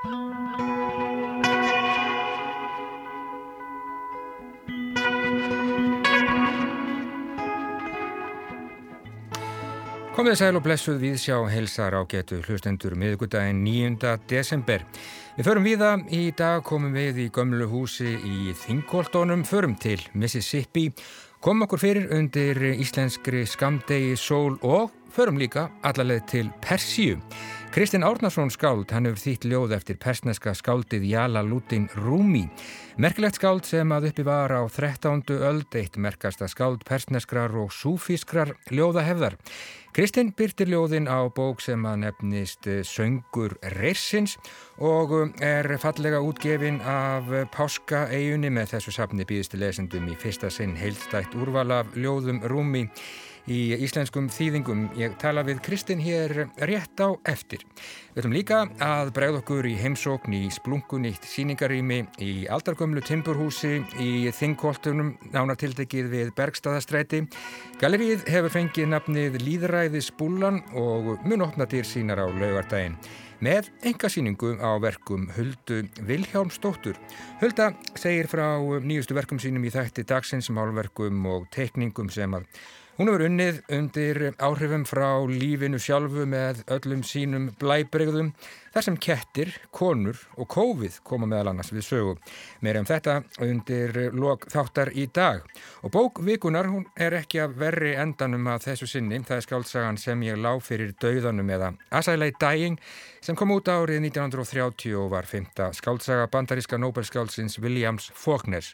Komið sæl og blessuð við sjá helsar á getu hlustendur miðugudaginn 9. desember. Við förum viða, í dag komum við í gömlu húsi í Þingoltónum, förum til Mississippi, komum okkur fyrir undir íslenskri skamdegi sól og förum líka allarleið til Persíu. Kristinn Árnarsson skáld, hann hefur þýtt ljóð eftir persneska skáldið Jala Lutin Rumi. Merkilegt skáld sem að uppi var á 13. öld, eitt merkasta skáld persneskrar og súfískrar ljóðahefðar. Kristinn byrtir ljóðin á bók sem að nefnist Söngur Reirsins og er fallega útgefin af Páskaeigunni með þessu safni býðistu lesendum í fyrsta sinn heilstætt úrval af ljóðum Rumi í íslenskum þýðingum. Ég tala við Kristinn hér rétt á eftir. Við ætlum líka að bregða okkur í heimsókn í splunkunýtt síningarými í aldargömlu timburhúsi í Þingkoltunum nánartildekið við Bergstaðastræti. Galerið hefur fengið nafnið Líðræðisbúlan og mun opna dýr sínar á laugardaginn með engasýningu á verkum Huldu Vilhjálmsdóttur. Hulda segir frá nýjustu verkum sínum í þætti dagsins, málverkum og teikningum sem að Hún hefur unnið undir áhrifum frá lífinu sjálfu með öllum sínum blæbregðum þar sem kettir, konur og COVID koma meðal annars við sögu. Meira um þetta undir lok þáttar í dag. Og bókvikunar hún er ekki að verri endanum að þessu sinni. Það er skáltsagan sem ég lág fyrir dauðanum eða Asælei Dying sem kom út árið 1930 og var fymta skáltsaga bandaríska Nobelskáldsins Williams Faulkner.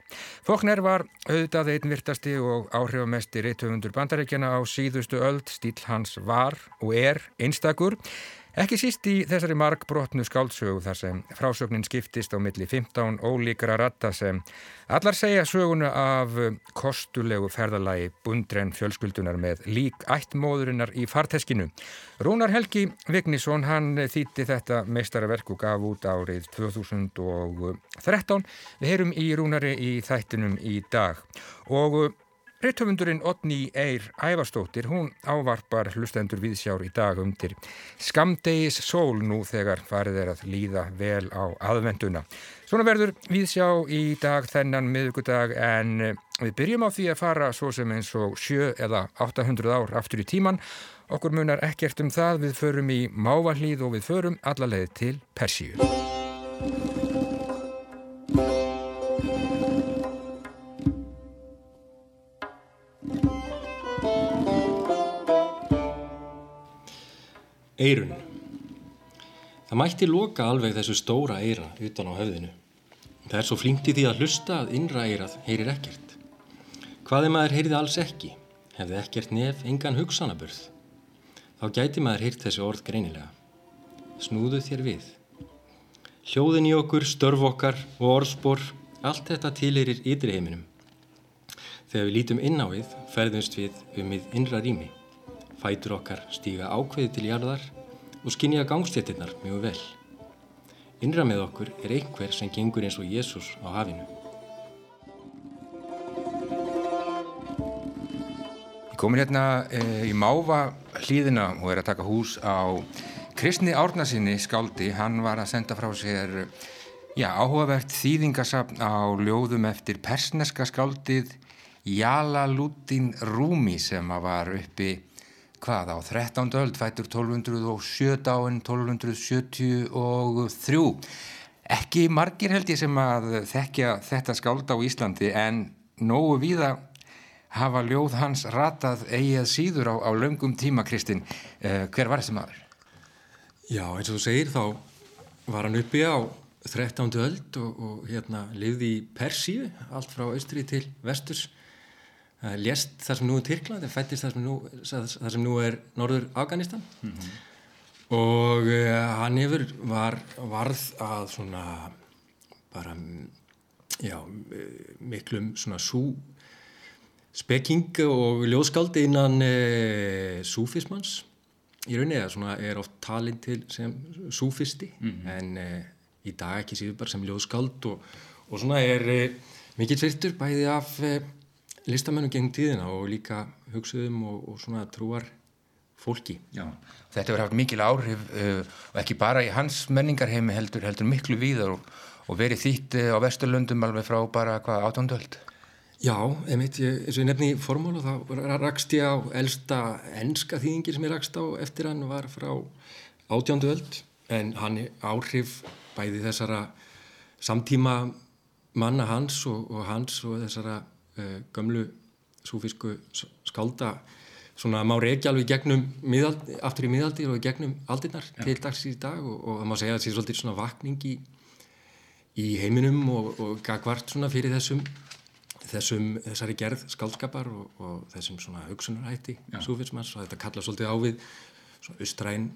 Faulkner var auðvitað einn virtasti og áhrifamesti reithöfundur bandaríkjana á síðustu öll, stíl hans var og er einstakur Ekki síst í þessari markbrotnu skáldsögu þar sem frásögnin skiptist á milli 15 ólíkara ratta sem allar segja söguna af kostulegu ferðalagi bundren fjölskyldunar með lík ættmóðurinnar í farteskinu. Rúnar Helgi Vignisson hann þýtti þetta meistaraverk og gaf út árið 2013. Við heyrum í Rúnari í þættinum í dag og Ritthöfundurinn Otni Eir Ævarstóttir, hún ávarpar hlustendur viðsjár í dag undir skamdegis sól nú þegar farið er að líða vel á aðvenduna. Svona verður viðsjá í dag þennan miðugudag en eh, við byrjum á því að fara svo sem eins og 7 eða 800 ár aftur í tíman. Okkur munar ekkert um það, við förum í mávalíð og við förum allarleið til Persíu. Eirun. Það mætti loka alveg þessu stóra eira utan á höfðinu. Það er svo flinkt í því að hlusta að innra eirað heyrir ekkert. Hvaði maður heyrði alls ekki, hefði ekkert nef engan hugsanaburð. Þá gæti maður heyrt þessi orð greinilega. Snúðu þér við. Hljóðin í okkur, störf okkar og orðspor, allt þetta tileirir ytri heiminum. Þegar við lítum inn á við, ferðumst við um við innra rými. Fætur okkar stíga ákveði til jarðar og skinja gangstéttinnar mjög vel. Innra með okkur er einhver sem gengur eins og Jésús á hafinu. Ég komin hérna e, í Máva hlýðina og er að taka hús á Kristni Árnasinni skáldi. Hann var að senda frá sér já, áhugavert þýðingasapn á ljóðum eftir persneska skáldið Jala Lutin Rumi sem var uppi hvað á 13. öld fættur 1207 áinn 1273 ekki margir held ég sem að þekkja þetta skáld á Íslandi en nógu víða hafa ljóð hans ratað eigið síður á, á löngum tíma Kristinn uh, hver var þessi maður? Já eins og þú segir þá var hann uppi á 13. öld og, og hérna lifði í Persíu allt frá austri til vesturs lést þar sem nú er Tyrkland en fættist þar sem nú, þar sem nú er Norður Afganistan mm -hmm. og uh, hann hefur var, varð að svona bara já, miklum svona sú spekking og ljóðskaldi innan uh, súfismans í rauninni eða svona er oft talin til sem súfisti mm -hmm. en uh, í dag ekki síður bara sem ljóðskald og, og svona er mikill fyrtur bæði af listamennum gengum tíðina og líka hugsuðum og, og svona trúar fólki. Já, þetta verður haft mikil áhrif uh, og ekki bara í hans menningarheimi heldur, heldur miklu víðar og, og verið þýtt uh, á Vesturlundum alveg frá bara hvað átondöld. Já, einmitt, ég, eins og ég nefni í formál og þá rakst ég á elsta enska þýðingi sem ég rakst á eftir hann var frá átjónduöld en hann áhrif bæði þessara samtíma manna hans og, og hans og þessara gömlu súfísku skálda svona má reykja alveg gegnum miðald, aftur í miðaldir og gegnum aldinnar ja. til dags í dag og, og það má segja að það sé svolítið svona vakning í, í heiminum og, og gagvart svona fyrir þessum þessum, þessari gerð skálskapar og, og þessum svona hugsunarætti súfismans og þetta kalla svolítið á við svona austræn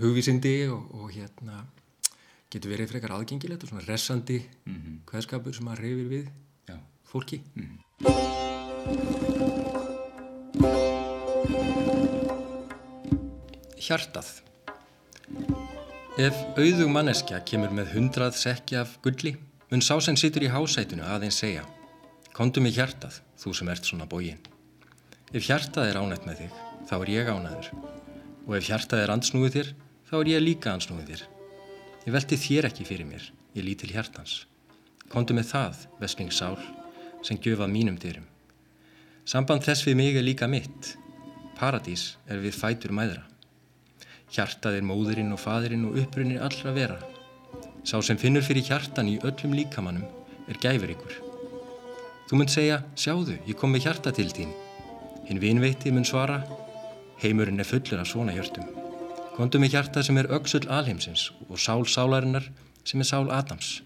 hugvísindi og hérna getur verið frekar aðgengilegt og svona resandi mm -hmm. hvaðskapur sem að reyfir við Já. fólki mm -hmm. Hjartað Ef auðug manneskja kemur með hundrað sekki af gulli, mun sá sem situr í hásætunu aðeins segja Kondu mig hjartað, þú sem ert svona bógin. Ef hjartað er ánætt með þig, þá er ég ánæður. Og ef hjartað er ansnúið þér, þá er ég líka ansnúið þér. Ég velti þér ekki fyrir mér, ég lít til hjartans. Kondu með það, vesling sál, sem gjöfað mínum dyrum. Samband þess við mig er líka mitt. Paradís er við fætur mæðra. Hjartað er móðurinn og fadurinn og upprunnir allra vera. Sá sem finnur fyrir hjartan í öllum líkamannum er gæfur ykkur. Þú mun segja, sjáðu, ég kom með hjarta til þín. Hinn vinveiti mun svara, heimurinn er fullur af svona hjörtum. Kondu með hjarta sem er öksull alheimsins og sál sálarinnar sem er sál Adams.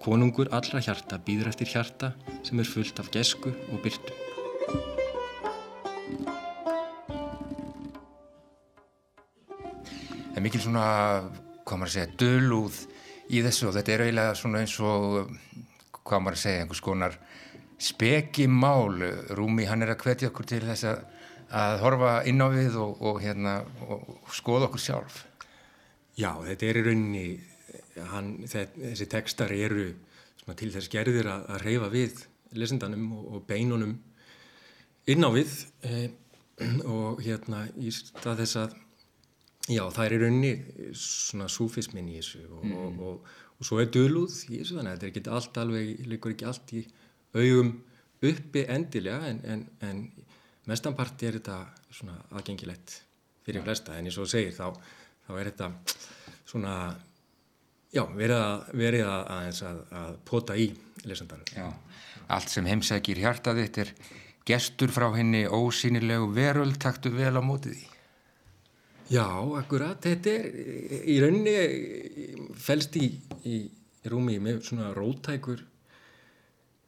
Konungur allra hjarta býður eftir hjarta sem er fullt af gesku og byrtu. Það er mikil svona, hvað maður að segja, dölúð í þessu og þetta er eiginlega svona eins og, hvað maður að segja, einhvers konar spekimál. Rúmi, hann er að hvetja okkur til þess að, að horfa inn á við og, og, hérna, og skoða okkur sjálf. Já, þetta er í rauninni, hann, þessi tekstar eru til þess gerðir að, að reyfa við lesendanum og beinunum inn á við. Eh, og hérna í stað þess að já það er í rauninni svona súfismin í þessu og, mm. og, og, og svo er döluð í þessu þannig að þetta er ekki allt alveg, líkur ekki allt í augum uppi endilega en, en, en mestanparti er þetta svona aðgengilegt fyrir flesta. En eins og segir þá, þá er þetta svona já verið að, verið að, að, að pota í lesandanum. Já, allt sem heimsækir hjartað þitt er gestur frá henni ósýnilegu veröld taktu vel á mótið í? Já, akkurat, þetta er í rauninni fælst í, í rúmi með svona rótækur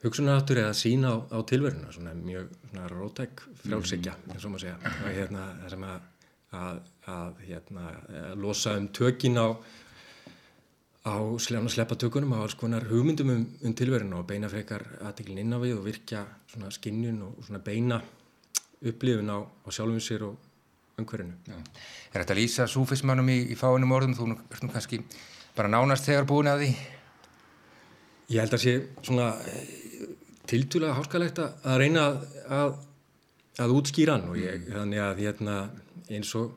hugsunaráttur eða sína á, á tilveruna, svona mjög svona rótæk frjálsíkja, mm. eins og maður segja, hérna sem að, að, að hérna, losa um tökin á á sleppatökunum á alls konar hugmyndum um, um tilverinu og beina frekar aðteglin inn á við og virkja svona skinnjun og svona beina upplifun á, á sjálfum sér og umhverfinu. Er þetta að lýsa súfismannum í, í fáinum orðum? Þú ert nú kannski bara nánast þegar búin að því? Ég held að sé svona eh, tiltúlega háskalegt að reyna að, að útskýra hann og ég, mm. þannig að hérna, eins og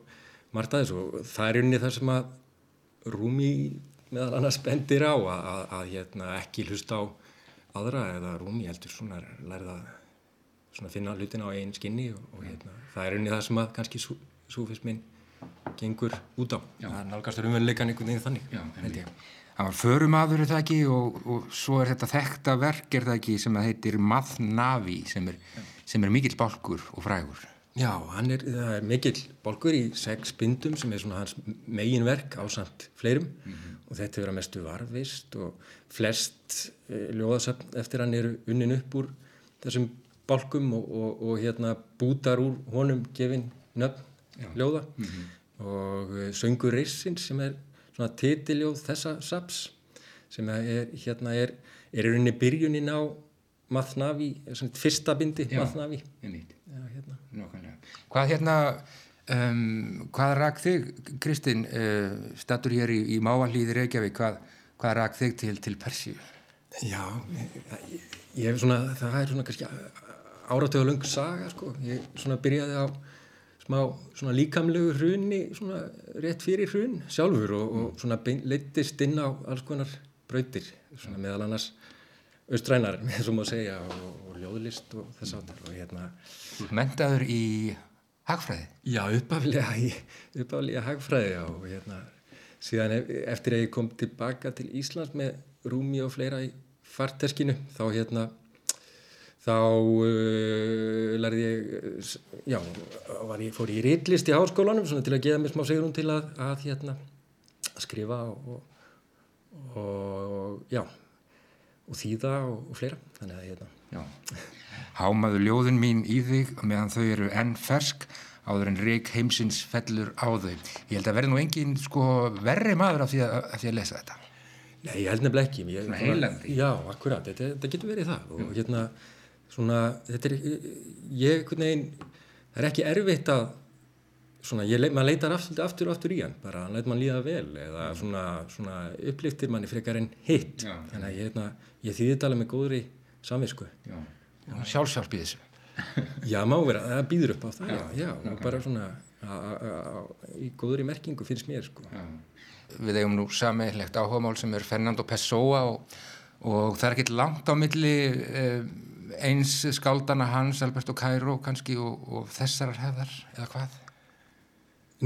margt aðeins og það er unni þar sem að rúmi meðal annars bendir á að, að, að hérna, ekki hlusta á aðra eða rúmi heldur svona lærða svona finna hlutin á einn skinni og, og hérna, það er unni það sem að kannski sú, súfismin gengur út á. Já. það nálgastur umveruleikan einhvern veginn þannig Já, held ég. Það var förumadur er það ekki og, og svo er þetta þekta verk er það ekki sem að heitir Mathnavi sem er, sem er mikill bálkur og frægur. Já, hann er, er mikill bálkur í sex bindum sem er svona hans meginverk á samt fleirum. Mm -hmm og þetta verður að mestu varfist og flest eh, ljóðasöfn eftir hann eru unnin upp úr þessum bálkum og, og, og hérna bútar úr honum gefin nöfn ljóða. Mm -hmm. og eh, Söngur Rissins sem er svona titiljóð þessa saps sem er hérna er er í rauninni byrjunin á Mathnavi, fyrsta bindi Já, Mathnavi Já, hérna. Hvað hérna Um, hvað rak þig, Kristinn, uh, statur hér í, í Máallíði Reykjavík, hvað, hvað rak þig til, til Persíu? Já, ég, ég svona, það er svona kannski áratöðu lung saga, sko. Ég svona byrjaði á smá svona líkamlegu hrunni svona rétt fyrir hrun sjálfur og, og svona leittist inn á alls konar brautir svona meðal annars austrænar með svo má segja og, og ljóðlist og þess áttar og hérna Mentaður í hagfræði? Já, uppaflega hagfræði og hérna síðan eftir að ég kom tilbaka til Íslands með Rúmi og fleira í farteskinu þá hérna þá uh, lærði ég já, ég fór í rillist í háskólanum til að geða mér smá segurum til að, að hérna, skrifa og, og já og þýða og, og fleira þannig að hérna Hámaðu ljóðin mín í þig meðan þau eru enn fersk áður en reik heimsins fellur á þau. Ég held að verði nú engin sko verri maður af því að, af því að lesa þetta. Nei, ég held nefnileg ekki ég, Svona heilandi Já, akkurat, þetta, þetta getur verið það og hérna svona, þetta er, ég, hvernig einn, það er ekki erfitt að, svona, ég, maður leitar aftur, aftur og aftur í hann, bara hann leitar mann líða vel eða svona, svona upplýftir manni frekar en hitt, Já. þannig að ég, hérna, ég þýðir tala með góðri samvisku. Já, sjálfsjálf í þessu. já, má vera, það býður upp á það, já, já, já og bara svona, a, a, a, í góðri merkingu finnst mér, sko. Já. Við eigum nú sammeilegt áhugamál sem er Fernando Pessoa og, og það er ekkert langt á milli eh, eins skáldana hans, Alberto Cairo kannski og, og þessar hefðar eða hvað?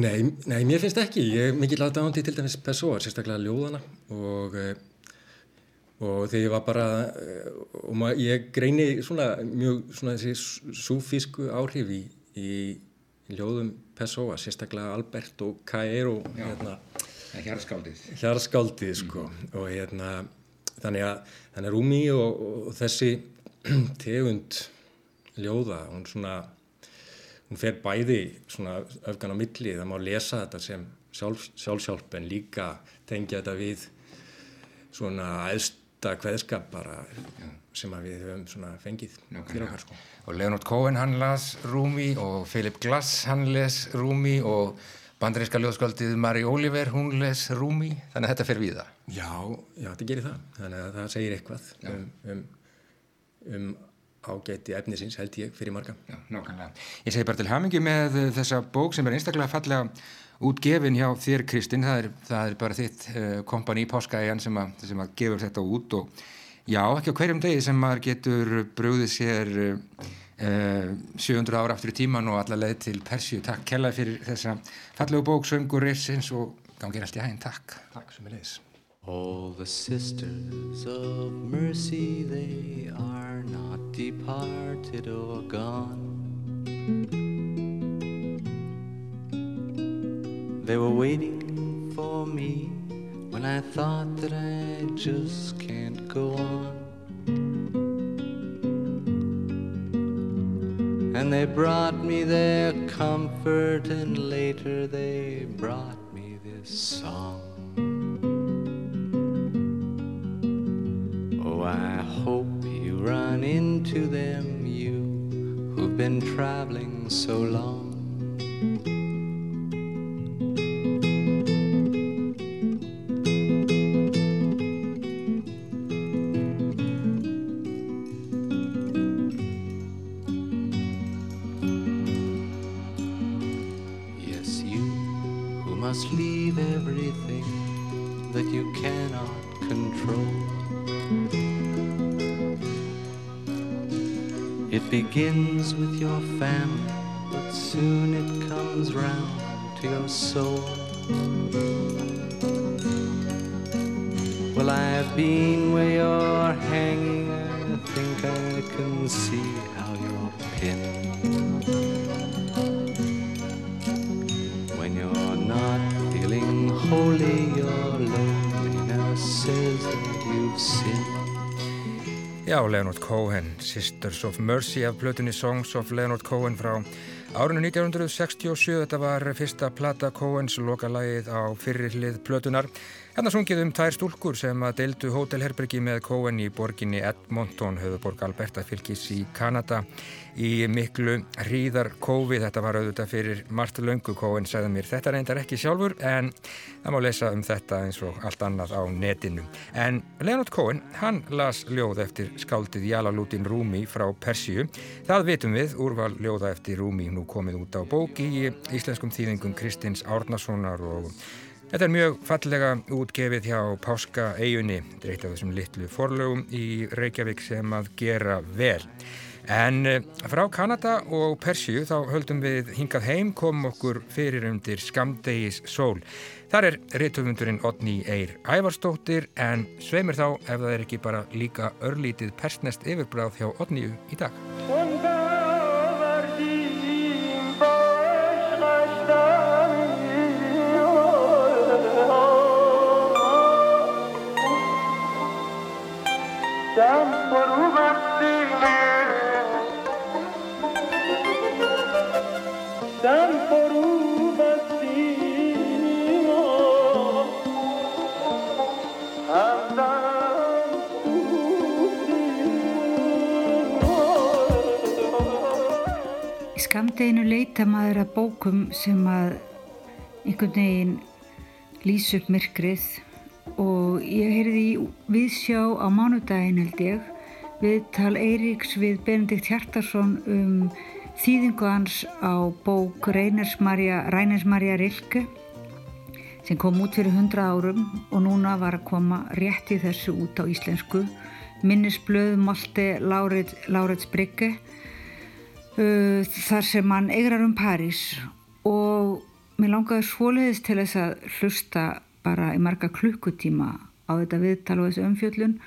Nei, nei, mér finnst ekki. Ég er mikið láta ándi til dæmis Pessoa, sérstaklega ljóðana og, eh, og þegar ég var bara eh, og maður, ég greini svona mjög svona þessi súfísku áhrif í, í ljóðum Pessoa, sérstaklega Alberto Cairo hérna, Hjarskáldið Hjarskáldið, sko. Mm. og hérna þannig að, þannig að Rúmi og, og þessi tegund ljóða, hún svona hún fer bæði svona öfgan á milli, það má lesa þetta sem sjálf, sjálfsjálf en líka tengja þetta við svona aðsta kveðskap bara sem við höfum fengið fyrir okkar sko. Og Leonard Cohen hann las Rúmi og Philip Glass hann les Rúmi og bandaríska ljóðskvöldið Mari Oliver hún les Rúmi, þannig að þetta fer við það. Já, já, þetta gerir það þannig að það segir eitthvað um, um um ágæti efnisins held ég fyrir marga. Já, nákvæmlega. Ég segi bara til hamingi með þessa bók sem er einstaklega fallega útgefin hjá þér Kristinn, það er, það er bara þitt uh, kompani í Páskaæjan sem, sem að gefur þetta út og já, ekki á hverjum degi sem maður getur brúðið sér uh, 700 ára aftur í tíman og alla leið til Persju. Takk kella fyrir þessa fallegu bók, söngur, rissins og gangir allt í hæginn. Takk. Takk sem er leiðis. All the sisters of mercy, they are not departed or gone. They were waiting for me when I thought that I just can't go on. And they brought me their comfort, and later they brought me this song. Oh, I hope you run into them, you who've been traveling so long. Soul. Well, I've been where you're hanging, I think I can see how you're pinned. When you're not feeling holy, your loneliness says that you've sinned. Já, Leonard Cohen, Sisters of Mercy af plötunni Songs of Leonard Cohen frá árinu 1967. Þetta var fyrsta plata Cohens lokalægið á fyrirlið plötunar. Hérna sungið um tær stúlkur sem að deildu hótelherbergi með Cohen í borginni Edmonton, höfuborg Alberta fylgis í Kanada í miklu hríðar COVID. Þetta var auðvitað fyrir Marta Laungu Cohen segði mér. Þetta reyndar ekki sjálfur en það má lesa um þetta eins og allt annað á netinu. En Leonard Cohen, hann las ljóð eftir skáldið Jalalútin Rúmi frá Persíu. Það vitum við, úrval ljóða eftir Rúmi. Nú komið út á bók í íslenskum þýðingum Kristins Árnasonar og þetta er mjög fallega útgefið hjá Páska eigunni, þetta er eitt af þessum litlu forlögum í Reykjavík sem að gera vel. En eh, frá Kanada og Persíu þá höldum við hingað heim komum okkur fyrir undir skamdegis sól. Þar er réttöfundurinn Otni Eir Ævarstóttir en sveimir þá ef það er ekki bara líka örlítið persnest yfirbráð hjá Otniu í dag. Skamdeginu leita maður að bókum sem að einhvern veginn lýs upp myrkrið og ég heyrði í viðsjá á mánudagin held ég viðtal Eiríks við Benedikt Hjartarsson um þýðingu hans á bók Ræners Marja Rilke sem kom út fyrir hundra árum og núna var að koma rétt í þessu út á íslensku. Minnisblöð Malte Laurits Brygge uh, þar sem hann eigrar um París. Og mér langaði svoliðist til þess að hlusta bara í marga klukkutíma á þetta viðtal og þessu umfjöllun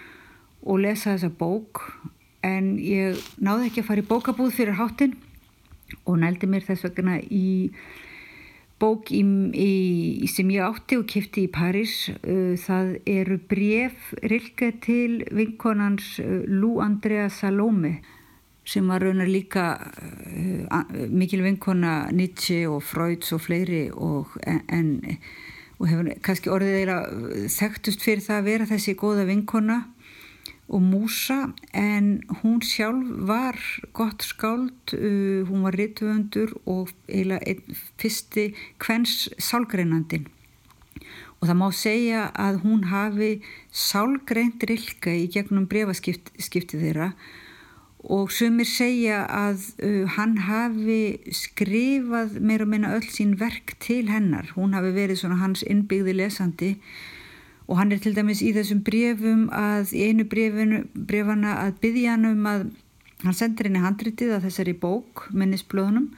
og lesa þessa bók. En ég náði ekki að fara í bókabúð fyrir hátinn og nældi mér þess vegna í bók í, í, sem ég átti og kifti í París. Uh, það eru bref rilka til vinkonans uh, Lou Andrea Salome sem var raunar líka uh, mikil vinkona Nietzsche og Freuds og fleiri og, en, og hefur kannski orðið eða þekktust fyrir það að vera þessi góða vinkona og músa en hún sjálf var gott skáld, uh, hún var rittvöndur og eiginlega fyrsti kvenns sálgreinandin og það má segja að hún hafi sálgreint rilka í gegnum brefaskipti þeirra og sumir segja að uh, hann hafi skrifað meira og minna öll sín verk til hennar. Hún hafi verið svona hans innbyggði lesandi. Og hann er til dæmis í þessum brefum að í einu brefinu, brefana að byggja hann um að hann sendir henni handritið að þessari bók minnisblöðunum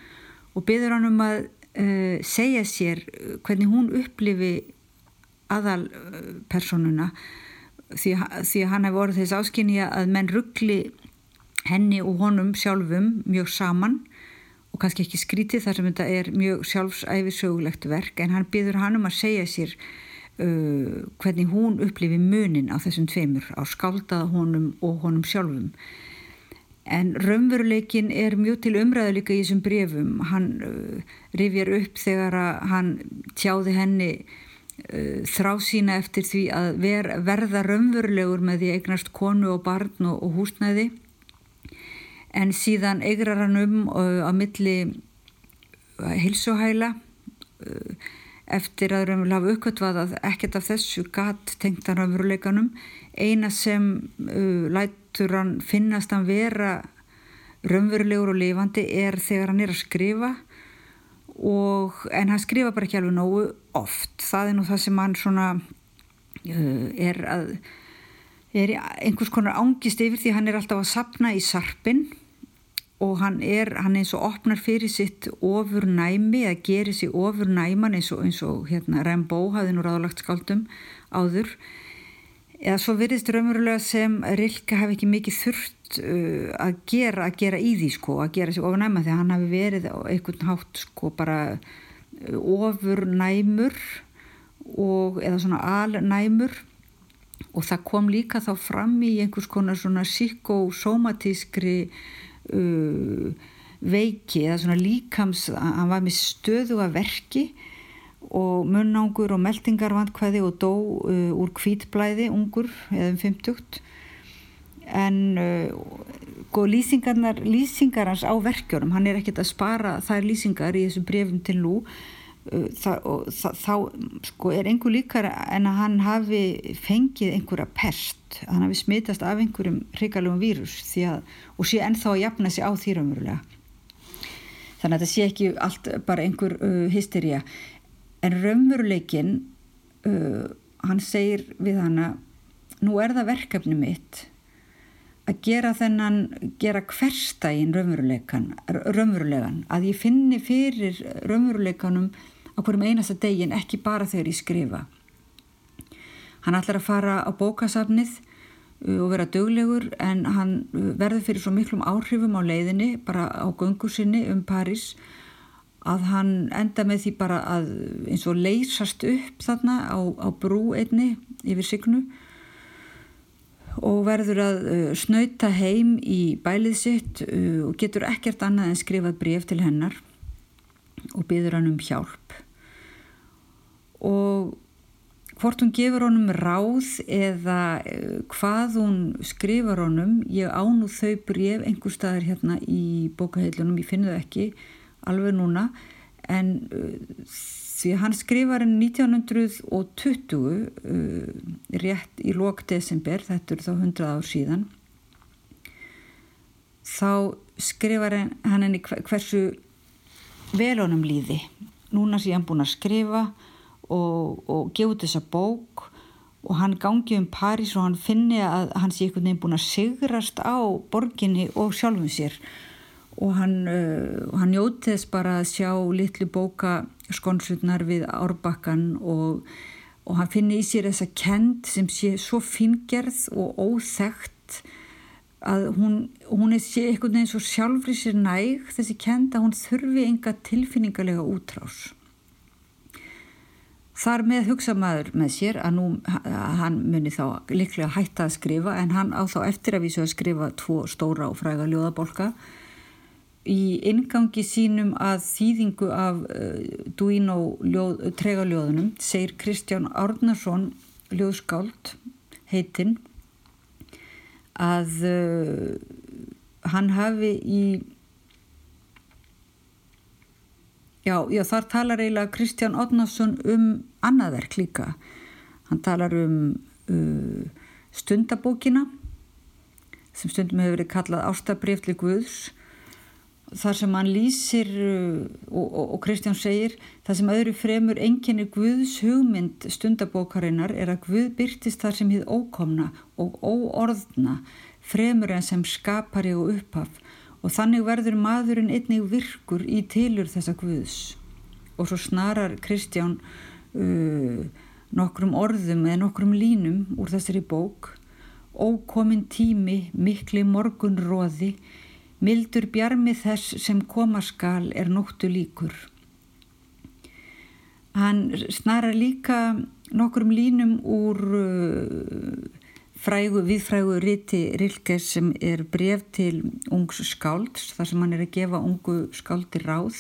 og byggður hann um að uh, segja sér hvernig hún upplifi aðalpersonuna. Því, því hann hefur orðið þess áskynni að menn ruggli henni og honum sjálfum mjög saman og kannski ekki skrítið þar sem þetta er mjög sjálfsæfisögulegt verk en hann byður hann um að segja sér uh, hvernig hún upplifi munin á þessum tveimur á skáldaða honum og honum sjálfum. En raunveruleikin er mjög til umræðu líka í þessum brefum hann uh, rifjar upp þegar að hann tjáði henni uh, þrá sína eftir því að ver, verða raunverulegur með því eignast konu og barn og, og húsnæði en síðan eigrar hann um uh, á milli uh, hilsuhæla uh, eftir að raunverulega hafa uppkvötvað að ekkert af þessu gatt tengt hann raunveruleikanum. Eina sem uh, lætur hann finnast hann vera raunverulegur og lifandi er þegar hann er að skrifa. Og, en hann skrifa bara ekki alveg nógu oft. Það er nú það sem hann svona uh, er að er einhvers konar ángist yfir því hann er alltaf að sapna í sarpin og hann er, hann eins og opnar fyrir sitt ofur næmi að gera sér ofur næman eins og, eins og hérna Rembo hafði nú ráðlagt skáldum áður. Eða svo virðist raunverulega sem Rilke hafi ekki mikið þurft uh, að gera að gera í því sko, að gera sér ofur næma þegar hann hafi verið á einhvern hátt sko bara uh, ofur næmur og eða svona alnæmur. Og það kom líka þá fram í einhvers konar svona psykosomatískri uh, veiki eða svona líkams hann var með stöðu að verki og munnángur og meldingarvandkvæði og dó uh, úr kvítblæði ungur eða um 50 en uh, góð lýsingarnar lýsingar hans á verkjörum hann er ekkert að spara þær lýsingar í þessu brefum til nú uh, það, það, þá sko, er einhver líkar en að hann hafi fengið einhverja pest. Hann hafi smitast af einhverjum hrigalögum vírus að, og sé ennþá að jafna sig á því raunverulega. Þannig að þetta sé ekki allt bara einhver uh, hystería. En raunveruleikin uh, hann segir við hana nú er það verkefni mitt að gera þennan, gera hverstægin raunveruleikan, raunverulegan. Að ég finni fyrir raunveruleikanum á hverjum einasta degin ekki bara þegar ég skrifa. Hann ætlar að fara á bókasafnið uh, og vera döglegur en hann uh, verður fyrir svo miklum áhrifum á leiðinni bara á göngu sinni um París að hann enda með því bara að eins og leysast upp þarna á, á brú einni yfir signu og verður að uh, snauta heim í bælið sitt uh, og getur ekkert annað en skrifað bref til hennar og byður hann um hjálp og hvort hún gefur honum ráð eða uh, hvað hún skrifar honum ég ánú þau bref einhver staðar hérna í bókaheilunum ég finn þau ekki alveg núna en því að hann skrifar en 1920 uh, rétt í lók desember, þetta eru þá 100 ár síðan þá skrifar hann henni hversu vel honum líði. Núna sé hann búin að skrifa og, og gefa út þessa bók og hann gangi um París og hann finni að hann sé einhvern veginn búin að sigrast á borginni og sjálfum sér. Og hann, uh, hann njóti þess bara að sjá litlu bóka skonsutnar við árbakkan og, og hann finni í sér þessa kend sem sé svo fingerð og óþægt að hún, hún sé eitthvað eins og sjálfri sér næg þessi kend að hún þurfi enga tilfinningarlega útrás þar með hugsa maður með sér að nú hann muni þá liklega hætta að skrifa en hann á þá eftir að vísu að skrifa tvo stóra og fræga ljóðabolka. Í ingangi sínum að þýðingu af uh, Duino tregaljóðunum segir Kristján Árnarsson ljóðskáld heitinn að uh, hann hafi í já, já þar talar eiginlega Kristján Árnarsson um annaðverk líka. Hann talar um uh, stundabókina sem stundum hefur verið kallað Ástabrifli Guðs. Þar sem hann lýsir uh, og, og, og Kristján segir það sem öðru fremur enginni Guðs hugmynd stundabókarinnar er að Guð byrtist þar sem hið ókomna og óorðna fremur en sem skapari og upphaf og þannig verður maðurinn einnig virkur í tilur þessa Guðs og svo snarar Kristján uh, nokkrum orðum eða nokkrum línum úr þessari bók ókomin tími mikli morgunróði Mildur bjarmi þess sem komaskal er nóttu líkur. Hann snarar líka nokkrum línum úr uh, frægu, viðfrægu riti Rilkes sem er bref til ungs skálds, þar sem hann er að gefa ungu skáldi ráð.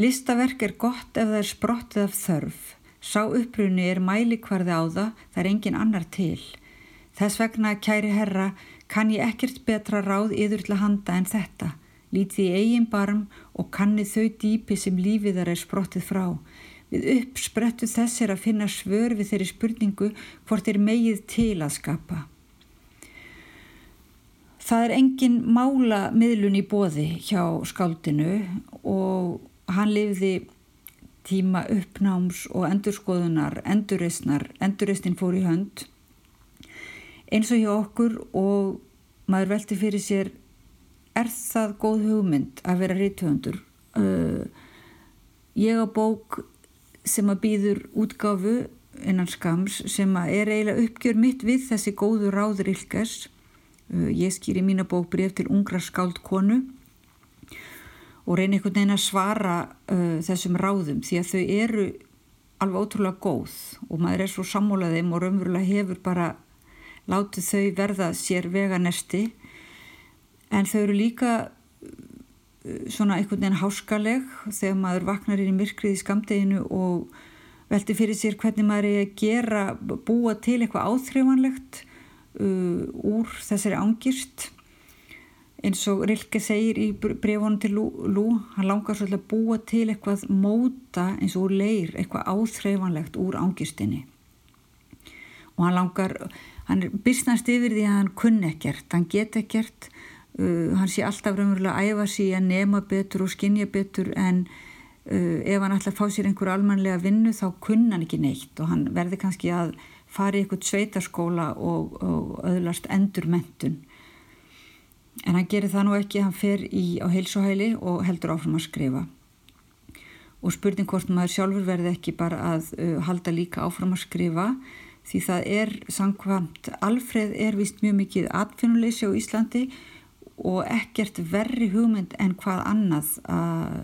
Listaverk er gott ef það er sprottið af þörf. Sá upprunni er mælikvarði á það, það er engin annar til. Þess vegna, kæri herra, kann ég ekkert betra ráð yður til að handa en þetta. Lítið í eigin barm og kanni þau dýpi sem lífiðar er sprottið frá. Við uppsprettu þess er að finna svör við þeirri spurningu hvort er megið til að skapa. Það er engin mála miðlun í bóði hjá skáldinu og hann lifði tíma uppnáms og endurskoðunar, endurreysnar, endurreysnin fór í hönd eins og hjá okkur og maður velti fyrir sér er það góð hugmynd að vera rítuhöndur uh, ég á bók sem að býður útgáfu innan skams sem að er eiginlega uppgjör mitt við þessi góðu ráður ylkers uh, ég skýri mína bók bref til ungra skáld konu og reyni einhvern veginn að svara uh, þessum ráðum því að þau eru alveg ótrúlega góð og maður er svo sammólaðið og raunverulega hefur bara látið þau verða sér veganesti. En þau eru líka svona einhvern veginn háskaleg þegar maður vaknar inn í myrkrið í skamdeginu og velti fyrir sér hvernig maður er að gera, búa til eitthvað áþreifanlegt uh, úr þessari ángist eins og Rilke segir í brefunum til Lú, Lú hann langar svolítið að búa til eitthvað móta eins og leir, eitthvað áþreifanlegt úr ángistinni og hann langar hann byrstnast yfir því að hann kunn ekkert, hann get ekkert uh, hann sé alltaf raunverulega að æfa sér að nema betur og skinja betur en uh, ef hann ætla að fá sér einhver almanlega vinnu þá kunna hann ekki neitt og hann verði kannski að fara í eitthvað sveitarskóla og, og öðlast endur mentun en hann gerir það nú ekki hann fer í á heilsuhæli og heldur áfram að skrifa. Og spurning hvort maður sjálfur verði ekki bara að uh, halda líka áfram að skrifa því það er sangkvæmt Alfreð er vist mjög mikið atfinnuleysi á Íslandi og ekkert verri hugmynd en hvað annað að,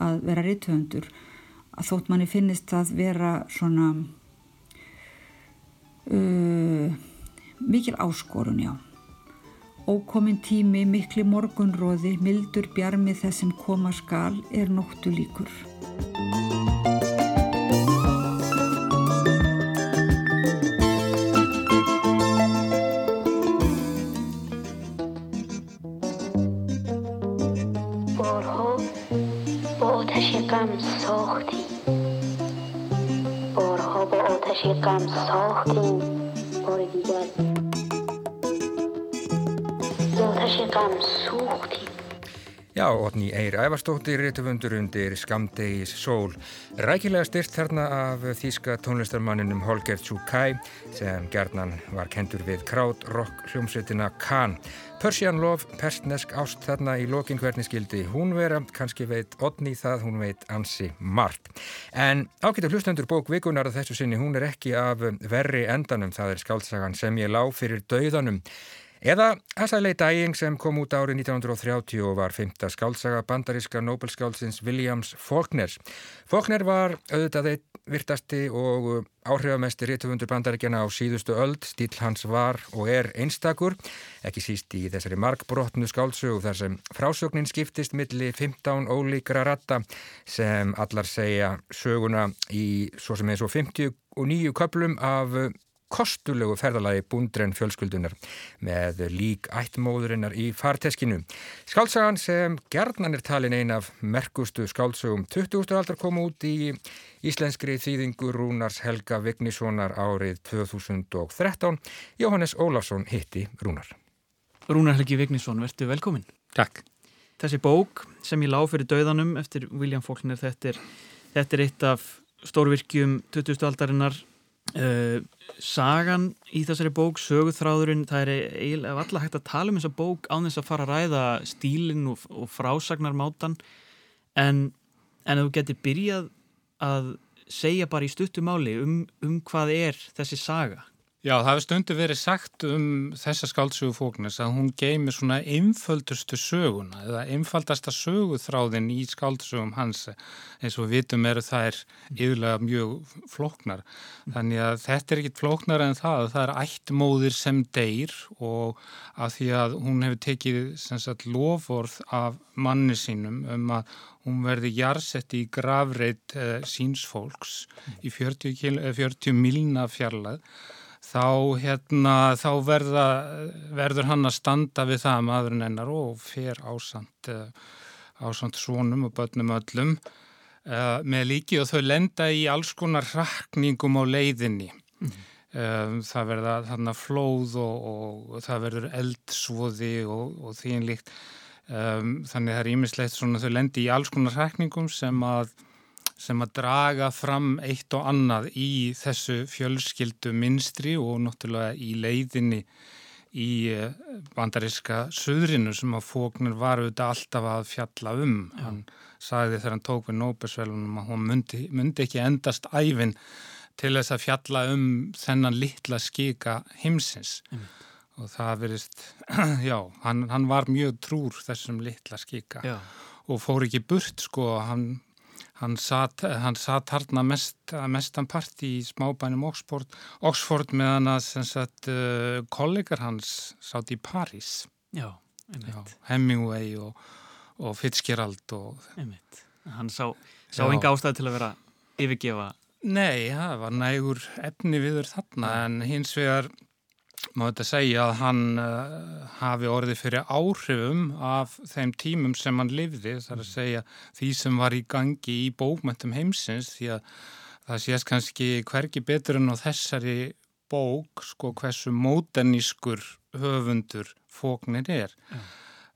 að vera reythöfundur að þótt manni finnist að vera svona uh, mikil áskorun já Ókomin tími, mikli morgunróði, mildur bjarmi þessum koma skal er nóttu líkur. ساختیم بارها با آتش غم ساختیم بار دیگر. آتش غم سوختیم Já, Otni Eir Ævarstóttir, réttufundur undir Skamdegis sól. Rækilega styrt þarna af þýska tónlistarmanninum Holger Tsukai sem gerðnan var kendur við krát rock hljómsveitina Kahn. Persian Love, persnesk ást þarna í lokin hvernig skildi hún vera, kannski veit Otni það, hún veit ansi margt. En ágættu hlustendur bók vikunar að þessu sinni, hún er ekki af verri endanum, það er skáltsagan sem ég lá fyrir dauðanum. Eða Assalei Dying sem kom út árið 1930 og var fymta skálsaga bandaríska Nobelskálsins Williams Faulkner. Faulkner var auðvitað eitt virtasti og áhrifamesti réttufundur bandaríkjana á síðustu öld. Stíl hans var og er einstakur, ekki síst í þessari markbrotnu skálsögu þar sem frásögnin skiptist milli 15 ólíkra ratta sem allar segja söguna í svo sem eins og 59 köplum af kostulegu ferðalagi búndren fjölskyldunar með lík ættmóðurinnar í farteskinu. Skálsagan sem gerðnan er talin ein af merkustu skálsögum 20. aldar kom út í íslenskri þýðingu Rúnars Helga Vignissonar árið 2013. Jóhannes Ólafsson hitti Rúnar. Rúnar Helgi Vignisson, verður velkomin. Takk. Þessi bók sem ég lá fyrir dauðanum eftir William Faulkner, þetta er, þetta er eitt af stórvirkjum 20. aldarinnar Uh, sagan í þessari bók söguþráðurinn, það er eiginlega alltaf hægt að tala um þessa bók án þess að fara að ræða stílinn og, og frásagnarmátan. En, en þú getur byrjað að segja bara í stuttumáli um, um hvað er þessi saga Já, það hefur stundu verið sagt um þessa skáldsögu fóknars að hún geymir svona einföldustu söguna eða einfaldasta söguþráðin í skáldsögum hans eins og við vitum eru það er yfirlega mjög flóknar. Þannig að þetta er ekkit flóknar en það, það er ættmóðir sem deyr og að því að hún hefur tekið sagt, loforð af manni sínum um að hún verði jarsett í gravreit eh, sínsfólks í 40, 40 milna fjarlað þá, hérna, þá verða, verður hann að standa við það maðurinn hennar og fer ásand, ásand svonum og börnum öllum uh, með líki og þau lenda í alls konar rakningum á leiðinni. Mm. Um, það verða þarna flóð og, og, og það verður eldsvoði og, og því en líkt. Um, þannig það er ímislegt svona þau lendi í alls konar rakningum sem að sem að draga fram eitt og annað í þessu fjölskyldu minstri og náttúrulega í leiðinni í eh, bandariska söðrinu sem að fóknir var auðvitað alltaf að fjalla um. Já. Hann sagði þegar hann tók við Nóbesvelunum að hún myndi, myndi ekki endast æfin til þess að fjalla um þennan litla skika heimsins. Mm. Og það verist, já, hann, hann var mjög trúr þessum litla skika já. og fór ekki burt sko, hann Hann satt, hann satt harna mest, mestan part í smábænum Oxford, Oxford meðan að sagt, uh, kollegar hans satt í París. Já, einmitt. Já, Hemingway og, og Fitzgerald. Og... Einmitt. Hann sá, sá enga ástæði til að vera yfirgefa. Nei, það var nægur efni viður þarna en hins vegar má þetta segja að hann uh, hafi orðið fyrir áhrifum af þeim tímum sem hann livði, þar að segja því sem var í gangi í bókmöntum heimsins því að það sést kannski hverki betur en á þessari bók sko hversu móternískur höfundur fóknir er. Mm.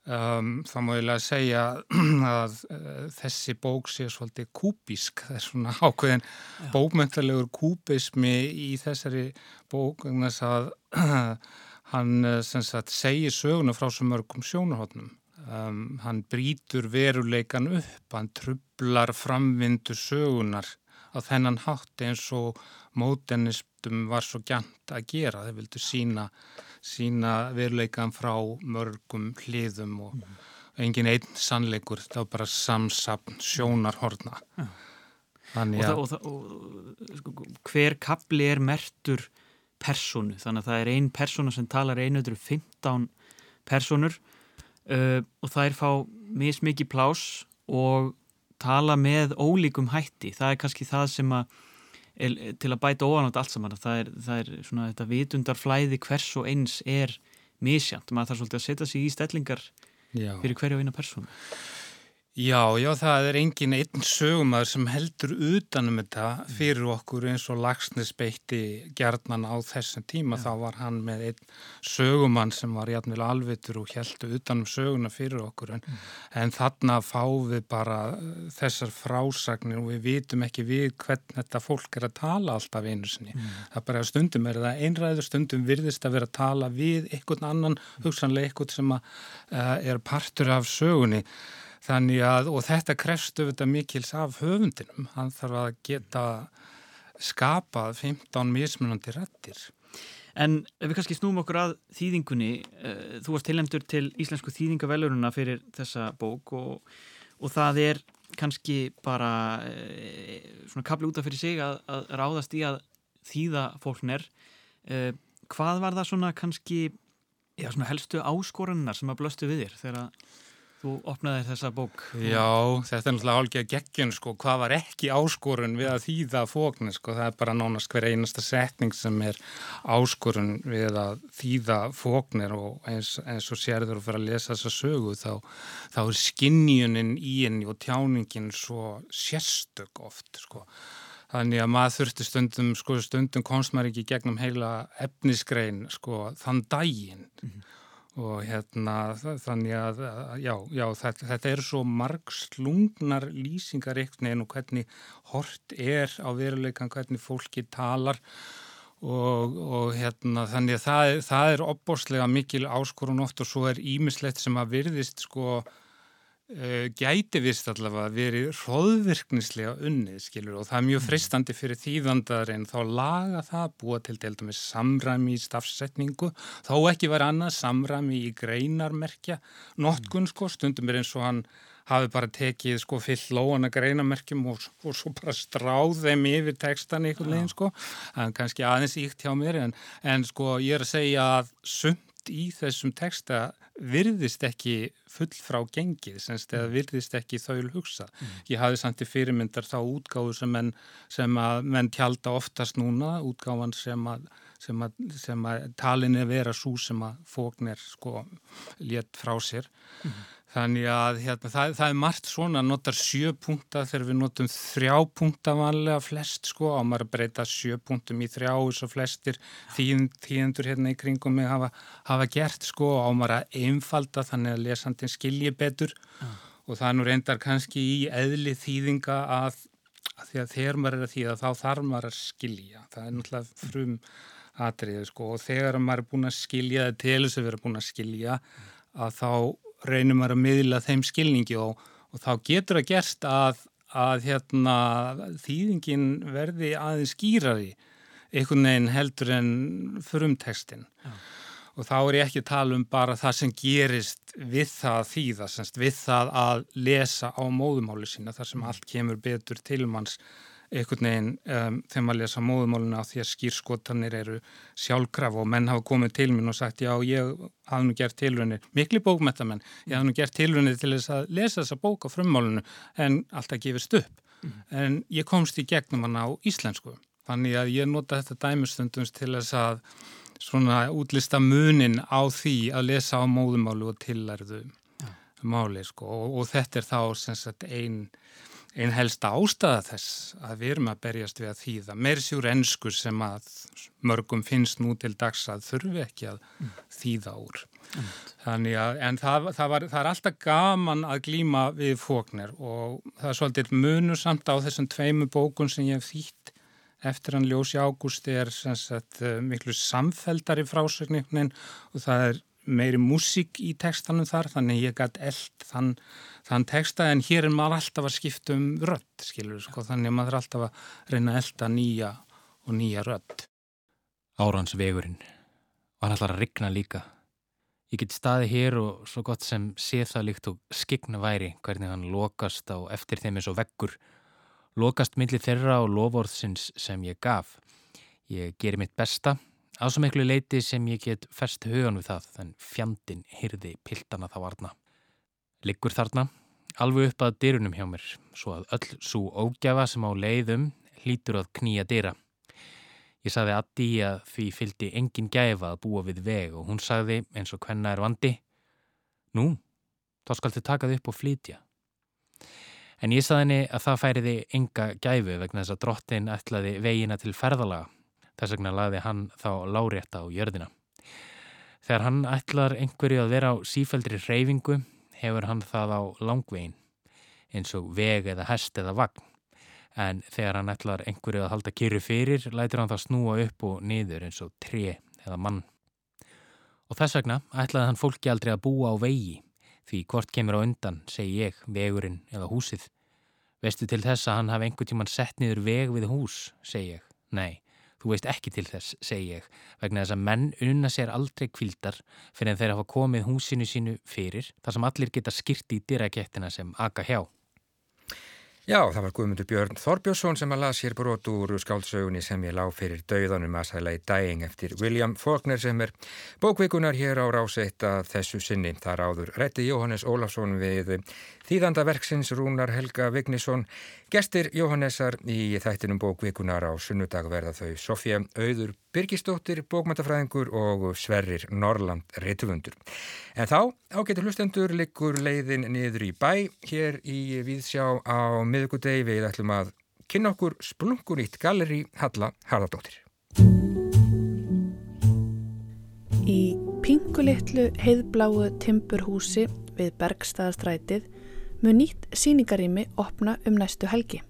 Um, þá má ég lega segja að uh, þessi bók sé svolítið kúbísk, það er svona ákveðin bókmyndalegur kúbismi í þessari bók þess að hann sagt, segir söguna frá svo mörgum sjónarhóttnum um, hann brítur veruleikan upp, hann trublar framvindu sögunar á þennan hátt eins og mótenistum var svo gænt að gera, þeir vildu sína sína veruleikan frá mörgum hliðum og mm. engin einn sannleikur, það var bara samsapn sjónarhorna. Ja. Þannig að... Og, það, og, og sko, hver kapli er mertur personu, þannig að það er ein persona sem talar einuður 15 personur uh, og það er fá mismikið plás og tala með ólíkum hætti. Það er kannski það sem að til að bæta óanátt allt saman. Það er, það er svona þetta vitundarflæði hvers og eins er misjant maður þarf svolítið að setja sig í stellingar Já. fyrir hverju og eina persónu Já, já, það er engin einn sögumæður sem heldur utanum þetta fyrir okkur eins og Lagsnes beitti gerðnan á þessum tíma. Já. Þá var hann með einn sögumann sem var jæfnvel alvitur og heldur utanum söguna fyrir okkur. En, mm. en þarna fáum við bara uh, þessar frásagnir og við vitum ekki við hvern þetta fólk er að tala alltaf einu sinni. Mm. Það er bara stundum er það einræður, stundum virðist að vera að tala við einhvern annan, hugsanlega einhvern sem að, uh, er partur af sögunni. Þannig að, og þetta krefstu þetta mikils af höfundinum, hann þarf að geta skapað 15 mismunandi rættir. En ef við kannski snúum okkur að þýðingunni, uh, þú varst tilendur til Íslensku þýðingaveluruna fyrir þessa bók og, og það er kannski bara uh, svona kapli útaf fyrir sig að, að ráðast í að þýða fólkner. Uh, hvað var það svona kannski, já svona helstu áskorannar sem að blöstu við þér þegar að Þú opnaði þessa bók. Já, þetta er náttúrulega álgeða geggjun sko, hvað var ekki áskorun við að þýða fóknin sko, það er bara nánast hver einasta setning sem er áskorun við að þýða fóknir og eins, eins og sérður að fyrir að lesa þessa sögu þá, þá er skinnjunin í henni og tjáningin svo sérstök oft sko. Þannig að maður þurfti stundum, sko, stundum komst maður ekki gegnum heila efnisgrein sko, þann daginn. Mm -hmm og hérna þannig að já, já þetta, þetta er svo marg slungnar lýsingar eitthvað og hvernig hort er á veruleikan hvernig fólki talar. Og, og hérna þannig að það, það er opbórslega mikil áskorun oft og svo er ímislegt sem að virðist sko gæti vist allavega verið hróðvirknislega unnið skilur og það er mjög mm. fristandi fyrir þýðandar en þá laga það búa til deildum með samræmi í stafsetningu þá ekki vera annað samræmi í greinarmerkja notkun sko stundum er eins og hann hafi bara tekið sko fyll lóana greinamerkjum og, og svo bara stráð þeim yfir textan einhvern veginn sko. Er kannski aðeins íkt hjá mér en, en sko ég er að segja að sumt í þessum texta virðist ekki full frá gengið semst eða mm. virðist ekki þaul hugsa. Mm. Ég hafi samt í fyrirmyndar þá útgáðu sem, menn, sem að menn tjálta oftast núna, útgáðan sem að, sem að, sem að talin er vera svo sem að fóknir sko létt frá sér. Mm. Þannig að hérna, það, það er margt svona, notar sjö punta þegar við notum þrjá punta vanlega flest sko, á maður að breyta sjö punktum í þrjá eins og flestir þýjendur hérna í kringum mig hafa, hafa gert sko, á maður að einfalda þannig að lesandin skilji betur ja. og það nú reyndar kannski í eðli þýðinga að, að því að þegar maður er að þýða þá þarf maður að skilja, það er náttúrulega frum atriðið sko og þegar maður er búin að skilja það til þess að vera búin að skilja að þá reynum að miðla þeim skilningi og, og þá getur að gerst að, að hérna, þýðingin verði aðeins skýrari einhvern veginn heldur en frumtekstin Já. og þá er ég ekki að tala um bara það sem gerist við það að þýða, semst, við það að lesa á móðumáli sína þar sem allt kemur betur til manns einhvern veginn um, þegar maður lesa móðumáluna á því að skýrskotanir eru sjálfkraf og menn hafa komið til minn og sagt já ég hafði nú gert tilvunni, miklu bókmettamenn, ég hafði nú gert tilvunni til þess að lesa þessa bók á frummálunu en alltaf gefist upp. Mm. En ég komst í gegnum hann á íslensku, þannig að ég nota þetta dæmustundums til þess að svona útlista munin á því að lesa á móðumálu og tilærðu ja. máli sko og, og þetta er þá sem sagt einn einn helsta ástæða þess að við erum að berjast við að þýða meirðsjúr ennskur sem að mörgum finnst nú til dags að þurfi ekki að þýða úr. Mm. Þannig að, en það, það, var, það er alltaf gaman að glýma við fóknir og það er svolítið munusamt á þessum tveimu bókun sem ég hef þýtt eftir hann Ljósi Ágústi er sagt, eh, miklu samfeldari frásögnin og það er meiri músík í textanum þar þannig ég gæti eld þann, þann texta en hér er maður alltaf að skipta um rödd skilur sko þannig maður er alltaf að reyna að elda nýja og nýja rödd. Árans vegurinn. Var alltaf að rigna líka. Ég get staði hér og svo gott sem sé það líkt og skigna væri hvernig hann lokast á eftir þeim eins og veggur. Lokast millir þeirra og lovorðsins sem ég gaf. Ég geri mitt besta Á svo miklu leiti sem ég get fest hugan við það, þann fjandin hyrði piltana þá varna. Liggur þarna, alveg upp að dyrunum hjá mér, svo að öll svo ógjafa sem á leiðum hlýtur að knýja dyra. Ég sagði Addi að því fylgdi engin gæfa að búa við veg og hún sagði eins og hvenna er vandi. Nú, þá skal þið taka þið upp og flytja. En ég sagði henni að það færiði enga gæfu vegna þess að drottin ætlaði vegina til ferðalaga Þess vegna laði hann þá lárétta á jörðina. Þegar hann ætlar einhverju að vera á sífældri reyfingu hefur hann það á langvegin eins og veg eða hest eða vagn. En þegar hann ætlar einhverju að halda kyrru fyrir lætir hann það snúa upp og niður eins og tre eða mann. Og þess vegna ætlaði hann fólki aldrei að búa á vegi því hvort kemur á undan, segi ég, vegurinn eða húsið. Vestu til þess að hann hafi einhver tíman sett niður veg við hús, segi ég. Nei, Þú veist ekki til þess, segi ég, vegna þess að menn unna sér aldrei kvildar fyrir en þeir hafa komið húsinu sínu fyrir þar sem allir geta skýrt í dyrakettina sem aga hjá. Já, það var Guðmundur Björn Þorbjörnsson sem að las hér brot úr skáldsögunni sem ég lág fyrir dauðanum að sæla í dæing eftir William Faulkner sem er bókvikunar hér á ráseitt að þessu sinni. Þar áður rætti Jóhannes Ólafsson við þýðandaverksins Rúnar Helga Vignisson. Gestir Jóhannesar í þættinum bókvikunar á sunnudag verða þau Sofja Auður Birgistóttir, bókmæntafræðingur og Sverrir Norland Rittvundur. En þá ágetur hlustendur likur leiðin niður í bæ hér í Víðsjá á miðugudegi við ætlum að kynna okkur splungunýtt galleri Halla Harðardóttir. Í pingulittlu heiðbláu timburhúsi við Bergstaðastrætið mun nýtt síningarými opna um næstu helgi.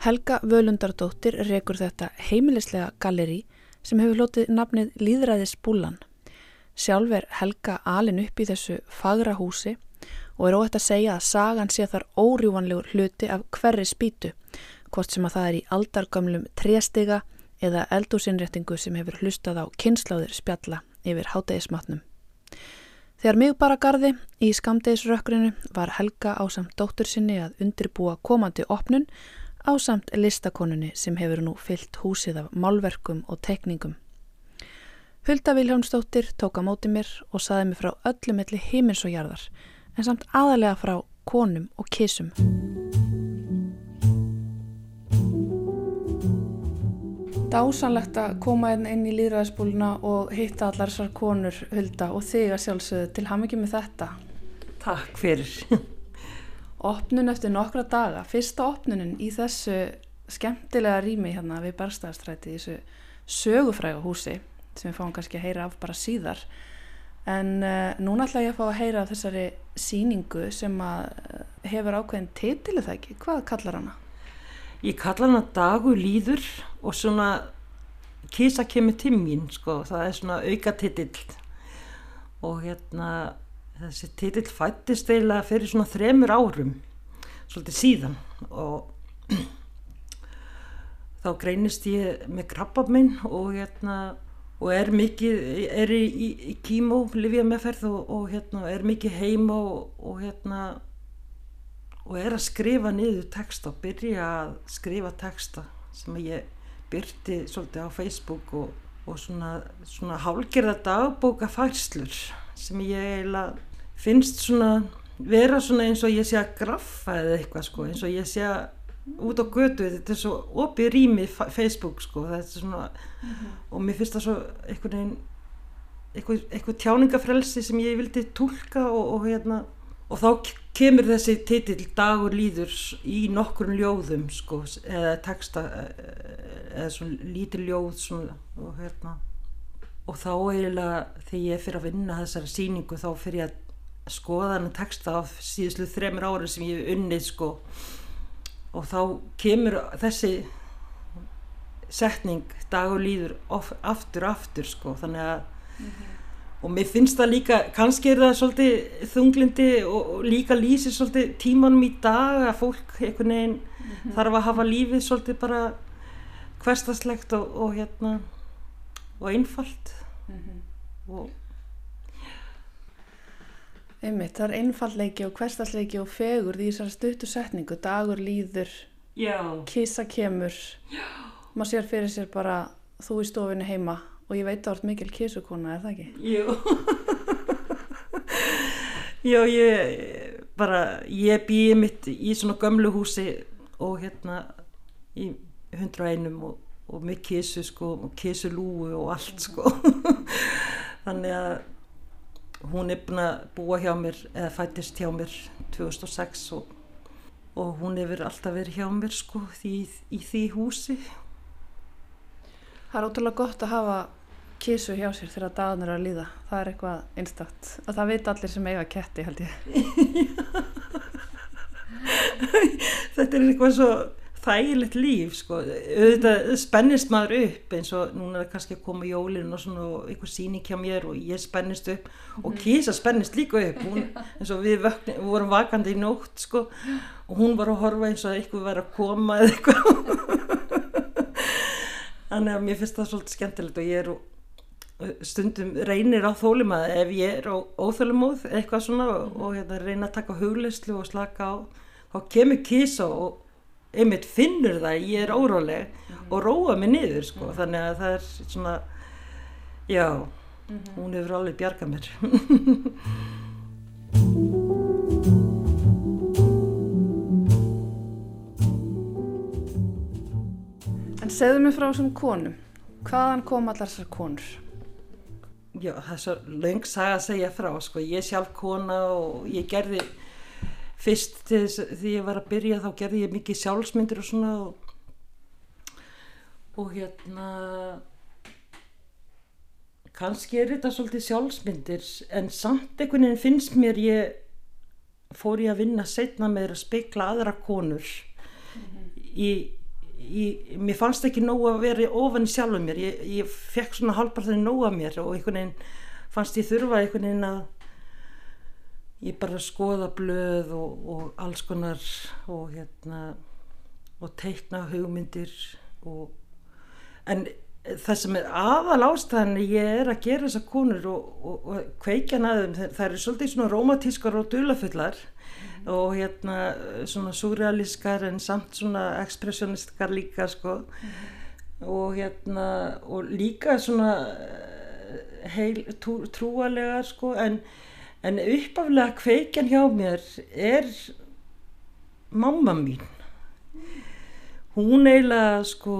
Helga Völundardóttir rekur þetta heimilislega galleri sem hefur lotið nafnið Líðræðis Búlan. Sjálf er Helga alin upp í þessu fagra húsi og er óhætt að segja að sagan sé þar órjúvanlegur hluti af hverri spýtu, hvort sem að það er í aldargamlum tréstiga eða eldúsinréttingu sem hefur hlustað á kynsláður spjalla yfir hátægismatnum. Þegar mig bara gardi í skamdegisrökkrinu var Helga á samt dóttur sinni að undirbúa komandi opnun á samt listakonunni sem hefur nú fyllt húsið af málverkum og tekningum. Hulda Viljónsdóttir tók á móti mér og saði mig frá öllum milli heimins og jarðar en samt aðalega frá konum og kísum. Dásanlegt að koma hérna inn í líðræðisbúluna og hitta allar þessar konur, Hulda, og þig að sjálfsögðu til ham ekki með þetta. Takk fyrir. Opnun eftir nokkra daga, fyrsta opnunin í þessu skemmtilega rými hérna við Bergstæðastræti, þessu sögufræga húsi sem við fáum kannski að heyra af bara síðar en uh, núna ætla ég að fá að heyra af þessari síningu sem að uh, hefur ákveðin titilu það ekki, hvað kallar hana? Ég kallar hana Dagu líður og svona Kisa kemur timmín sko, það er svona auka titill og hérna þessi titill fættist eiginlega fyrir svona þremur árum svolítið síðan. Og þá greinist ég með krabba minn og hérna og er mikið, er í, í, í kímó, livja meðferð og, og hérna, er mikið heima og, og hérna og er að skrifa niður texta og byrja að skrifa texta sem ég byrti svolítið á Facebook og, og svona, svona hálgerða dagbóka færslur sem ég eiginlega finnst svona vera svona eins og ég sé að graffa eða eitthvað sko, eins og ég sé að út á götu, þetta er svo opið rými Facebook sko, þetta er svona mm -hmm. og mér finnst það svo einhvern veginn eitthvað, eitthvað tjáningafrelsi sem ég vildi tólka og, og hérna og þá kemur þessi titill dagur líður í nokkurn ljóðum sko, eða texta eða svona lítil ljóð svona, og hérna og þá eiginlega þegar ég fyrir að vinna þessari síningu þá fyrir ég að skoða hann texta af síðuslu þremur árið sem ég hef unnið sko og þá kemur þessi setning dagur líður of, aftur aftur sko þannig að mm -hmm. Og mér finnst það líka kannski er það svolítið þunglindi og, og líka lýsir svolítið tímanum í dag að fólk einhvern veginn mm -hmm. þarf að hafa lífið svolítið bara hverstaslegt og, og hérna og einfalt mm -hmm. og Einmitt, það er einfallleiki og hverstasleiki og fegur því þessar stuttu setningu, dagur líður, Já. kissa kemur, maður sér fyrir sér bara þú í stofinu heima og ég veit er mikil kissukona, er það ekki? Jú, Jú, ég bara, ég býði mitt í svona gömlu húsi og hérna í 101 og, og með kissu sko og kissulúu og allt sko, þannig að hún er búin að búa hjá mér eða fættist hjá mér 2006 og, og hún hefur alltaf verið hjá mér sko því, í því húsi. Það er ótrúlega gott að hafa kísu hjá sér þegar dagarnir að líða. Það er eitthvað einstakt. Að það veit allir sem eiga ketti held ég. Þetta er eitthvað svo þægilegt líf sko, auðvitað spennist maður upp eins og núna er það kannski að koma jólinn og svona og einhver síning hjá mér og ég spennist upp. Og Kísa spennist líka upp. Hún, eins og við vökni, vorum vakandi í nótt sko. Og hún var að horfa eins og eitthvað var að koma eða eitthvað. Þannig að mér finnst það svolítið skemmtilegt og ég er stundum reynir á þólum að ef ég er á óþölumóð eitthvað svona og, og hérna, reyna að taka hugleyslu og slaka á þá kemur Kísa og einmitt finnur það ég er óróleg mm. og róa mig niður sko mm. þannig að það er svona já, mm -hmm. hún hefur alveg bjargað mér En segðu mig frá þessum konum hvaðan kom allar þessar konur? Já, það er svo laung saga að segja frá sko, ég er sjálf kona og ég gerði fyrst því ég var að byrja þá gerði ég mikið sjálfsmyndir og svona og, og hérna kannski er þetta svolítið sjálfsmyndir en samt einhvern veginn finnst mér ég fór ég að vinna setna með að speikla aðra konur mm -hmm. í, í, mér fannst ekki nógu að vera ofan í sjálfu mér ég, ég fekk svona halvpartinu nógu að mér og einhvern veginn fannst ég þurfa einhvern veginn að ég bara skoða blöð og, og alls konar og hérna og teikna hugmyndir og en það sem er aðal ástæðan ég er að gera þessar konur og, og, og kveikja næðum það eru svolítið svona romantískar og dulafullar mm. Og hérna svona surrealískar en samt svona ekspressionistkar líka sko. Og hérna og líka svona eh, heil trú, trúalegar sko. En en uppaflega kveikjan hjá mér er mamma mín. Hún eiginlega sko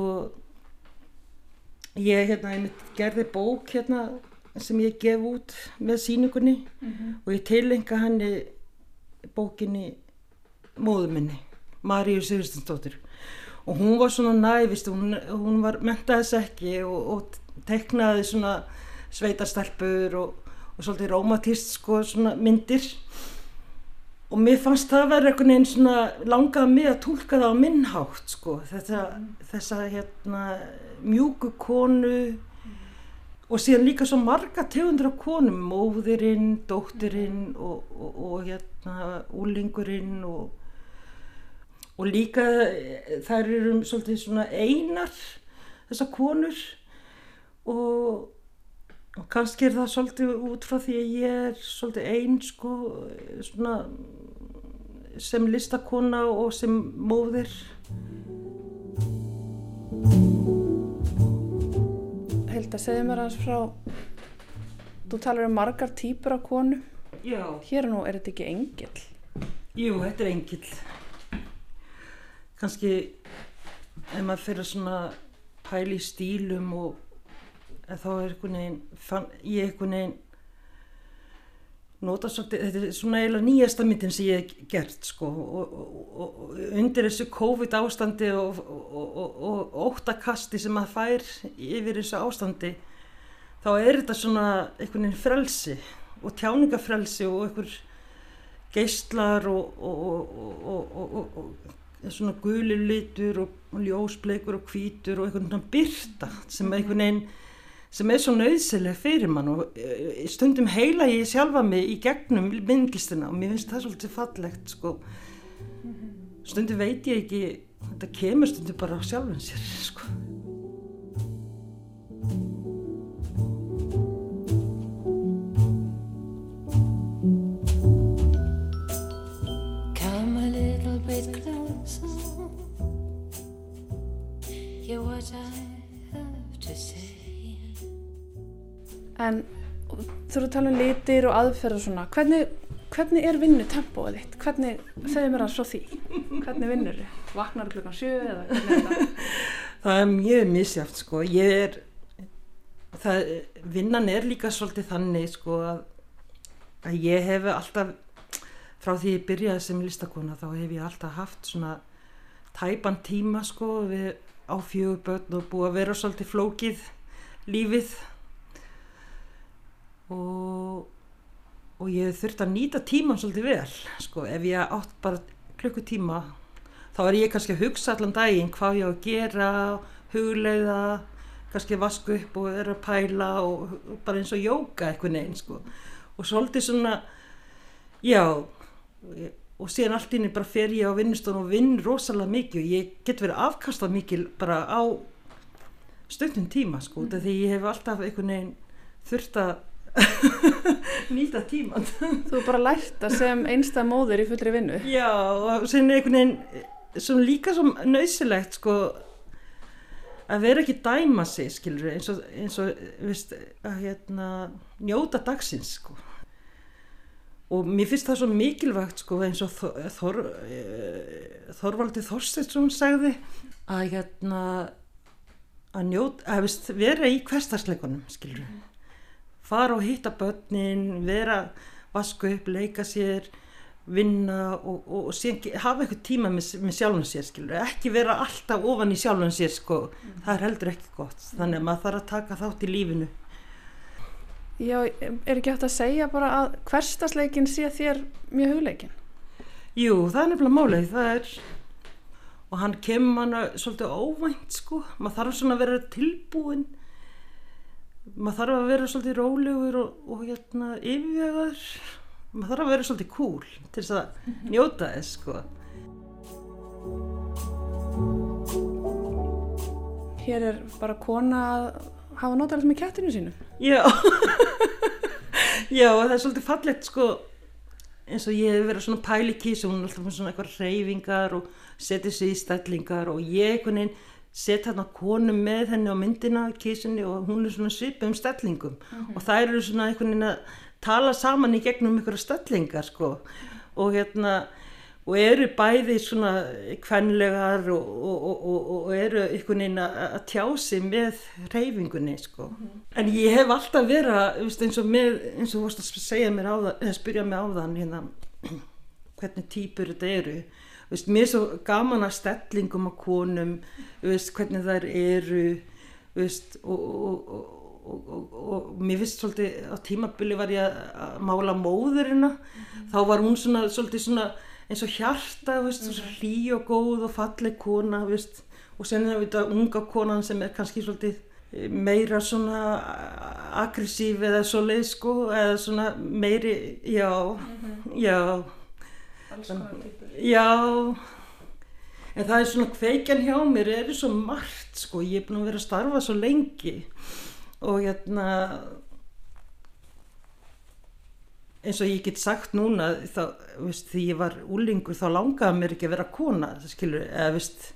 ég hérna ég gerði bók hérna sem ég gef út með síningunni mm -hmm. og ég tilenga henni bókinni móðuminni Maríu Sigurstinsdóttir og hún var svona nævist hún, hún var mentaðis ekki og, og teknaði svona sveitastelpur og og svolítið rómatist sko svona myndir og mér fannst það að vera einhvern veginn svona langað mig að tólka það á minnhátt sko þetta, mm. þessa hérna mjúku konu. Og síðan líka svo marga tegundur af konum, móðurinn, dótturinn og, og, og hérna úlingurinn og, og líka þær eru svolítið svona einar þessar konur. Og og kannski er það svolítið út frá því að ég er svolítið einn sko svona sem listakona og sem móðir Held að segja mér aðeins frá þú talar um margar týpur af konu Já. Hér nú er þetta ekki engil Jú, þetta er engil kannski ef maður fyrir svona pæli stílum og þá er einhvern veginn ég einhvern veginn nota svolítið, þetta er svona eiginlega nýjasta myndin sem ég hef gert sko og, og, og undir þessu COVID ástandi og, og óttakasti sem maður fær yfir þessu ástandi þá er þetta svona einhvern veginn frelsi og tjáningafrelsi og einhver geistlar og svona gulir litur og ljósbleikur og hvítur og einhvern veginn byrta sem einhvern veginn sem er svo nöðsileg fyrir mann og eh, stundum heila ég sjálfa mig í gegnum myndlistina og mér finnst það svolítið fallegt sko. stundum veit ég ekki þetta kemur stundum bara á sjálfum sér sko. Come a little bit closer Hear what I En þú eru að tala um litir og aðferð og svona, hvernig, hvernig er vinnu tempóið þitt? Hvernig, segðu mér það svo því, hvernig vinnur þið? Vaknar klukkan sjö eða hvernig er það? það er mjög misjáft sko, ég er, það, vinnan er líka svolítið þannig sko að, að ég hef alltaf, frá því ég byrjaði sem listakona þá hef ég alltaf haft svona tæpan tíma sko við á fjögur börn og búið að vera svolítið flókið lífið og, og ég þurfti að nýta tíman svolítið vel sko, ef ég átt bara klukkutíma þá er ég kannski að hugsa allan daginn hvað ég á að gera hugleiða, kannski vasku upp og er að pæla og, og bara eins og jóka eitthvað neinn sko. og svolítið svona já og síðan allt ínni bara fer ég á vinnustun og vinn rosalega mikið og ég get verið afkastað mikið bara á stundum tíma sko, mm. því ég hef alltaf einhvern veginn þurft að nýta tíman Þú bara lært að sem einstað móður í fullri vinnu. Já, og sem einhvern veginn sem líka svo nöysilegt sko að vera ekki dæma sig skilur eins og, eins og viðst, að hérna njóta dagsins sko. Og mér finnst það svo mikilvægt sko eins og Þor, Þor, eh, Þorvaldi Þorsteinsson sagði að hérna að njóta, að viðst, vera í hverstarsleikunum skilur fara og hitta börnin, vera vasku upp, leika sér, vinna og, og, og síðan hafa eitthvað tíma með, með sjálfum sér, skilur, ekki vera alltaf ofan í sjálfum sér, sko, mm. það er heldur ekki gott, þannig að maður þarf að taka þátt í lífinu. Já, er ekki hægt að segja bara að hverstasleikin sé þér mjög hugleikin? Jú, það er nefnilega málið, það er, og hann kemur hana svolítið óvænt, sko, maður þarf svona að vera tilbúin maður þarf að vera svolítið rólegur og, og hérna yfirvegaður. Maður þarf að vera svolítið cool til þess að njóta þess sko. Hér er bara kona að hafa notalegt með kættinu sínu. Já. Já, það er svolítið fallegt sko eins og ég hef verið svona pælikís og hún er alltaf svona eitthvað reyfingar og setið sér í stællingar og ég einhvern veginn set hérna konu með henni á myndina kísinni og hún er svona svipið um stellingum mm -hmm. og það eru svona einhvern veginn að tala saman í gegnum einhverja stellingar sko og hérna og eru bæði svona kvenlegar og, og, og, og eru einhvern veginn að tjási með reyfingunni sko mm -hmm. en ég hef alltaf verið veist, eins og með, eins og þú vorust að segja mér á það spyrja mig á þann hérna hvernig týpur þetta eru Veist, mér er svo gaman að stellingum á konum, veist, hvernig þær eru veist, og, og, og, og mér finnst svolítið á tímabili var ég að mála móðurina, mm þá var hún svona, svolítið svona eins og hjarta, mm hlý og góð og falleg kona og sen er þetta unga konan sem er kannski svolítið eh, meira svona aggressív eða svo leið sko, eða svona meiri, já, mm -hmm. já Já, en það er svona kveikjan hjá mér, er svo margt sko, ég er búin að vera að starfa svo lengi og hérna, eins og ég get sagt núna, þá, veist, því ég var úlingur þá langaði mér ekki að vera kona, skilur, eða veist,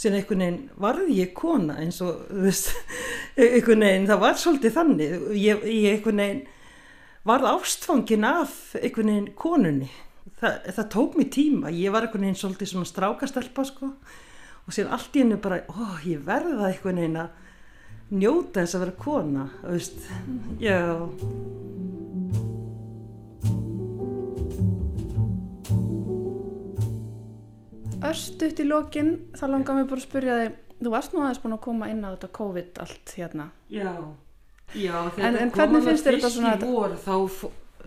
síðan einhvern veginn varði ég kona eins og, veist, einhvern veginn, það var svolítið þannig, ég, ég einhvern veginn varð ástfangin af einhvern veginn konunni Þa, það tók mér tíma, ég var einhvern veginn svolítið svona strákastelpa sko og síðan allt í hennu bara, ó ég verði það einhvern veginn að njóta þess að vera kona, auðvist, já. Örstuðt í lokinn, þá langar mér bara að spyrja þig, þú varst nú aðeins búin að koma inn á þetta COVID allt hérna. Já, já, þegar það kom að fyrst í vor þá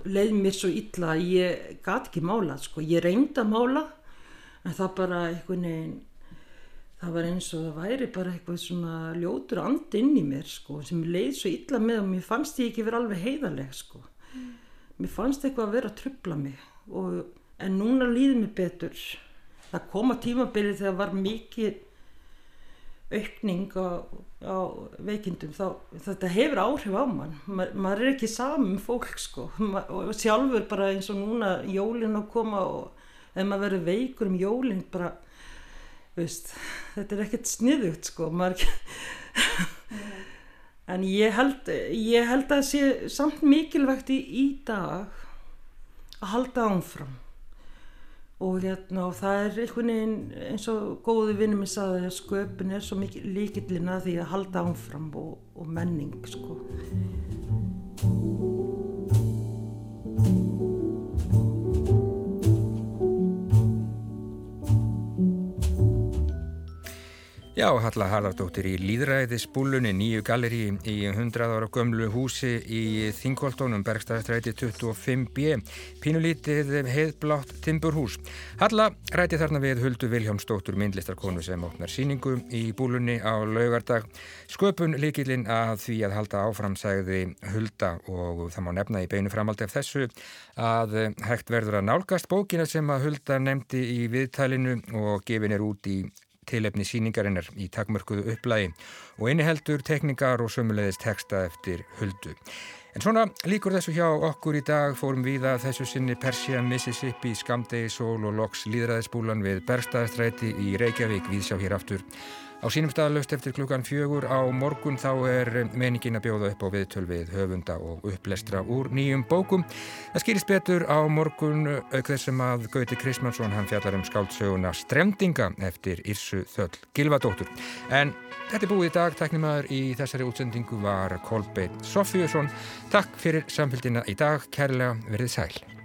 leið mér svo illa að ég gat ekki mála sko. Ég reyndi að mála en það bara einhvern veginn það var eins og það væri bara eitthvað svona ljótur and inn í mér sko, sem leið svo illa með og mér fannst ég ekki vera alveg heiðarleg sko. mér fannst eitthvað að vera að trubla mig og, en núna líður mér betur það koma tímabilið þegar var mikið aukning á, á veikindum þá þetta hefur áhrif á mann. Ma, maður er ekki saman fólk sko. Ma, og sjálfur bara eins og núna jólin að koma og ef maður verður veikur um jólin bara veist, þetta er ekkert sniðugt sko. Maður en ég held ég held að sé samt mikilvægt í, í dag að halda ánfram og hérna og það er einhvern veginn eins og góðu vinnum minn sagði að sköpun er svo mikið líkillina því að halda ánfram og, og menning sko Já, Halla Harðardóttir í Líðræðisbúlunni, nýju galleri í 100 ára gömlu húsi í Þingoltónum, Bergstæðastræti 25B, pínulítið heiðblátt timburhús. Halla ræti þarna við Huldu Viljámsdóttur, myndlistarkonu sem óknar síningu í búlunni á laugardag. Sköpun líkilinn að því að halda áfram sagði Hulda og það má nefna í beinu framaldi af þessu að hægt verður að nálgast bókina sem að Hulda nefndi í viðtælinu og gefin er út í tilefni síningarinnar í takmörkuðu upplægi og inniheldur tekningar og sömulegðis teksta eftir huldu. En svona líkur þessu hjá okkur í dag fórum við að þessu sinni Persia, Mississippi, Skamdegi, Sól og Loks líðræðisbúlan við Bergstaðastræti í Reykjavík við sjá hér aftur. Á sínum staðalöst eftir klukkan fjögur á morgun þá er meningin að bjóða upp á viðtöl við höfunda og upplestra úr nýjum bókum. Það skýrist betur á morgun auk þessum að Gauti Krismansson hann fjallar um skáldsöguna Stremdinga eftir Irsu Þöll Gilvadóttur. En þetta er búið í dag, teknimaður í þessari útsendingu var Kolbeitt Sofíusson. Takk fyrir samfélgina í dag, kærlega verið sæl.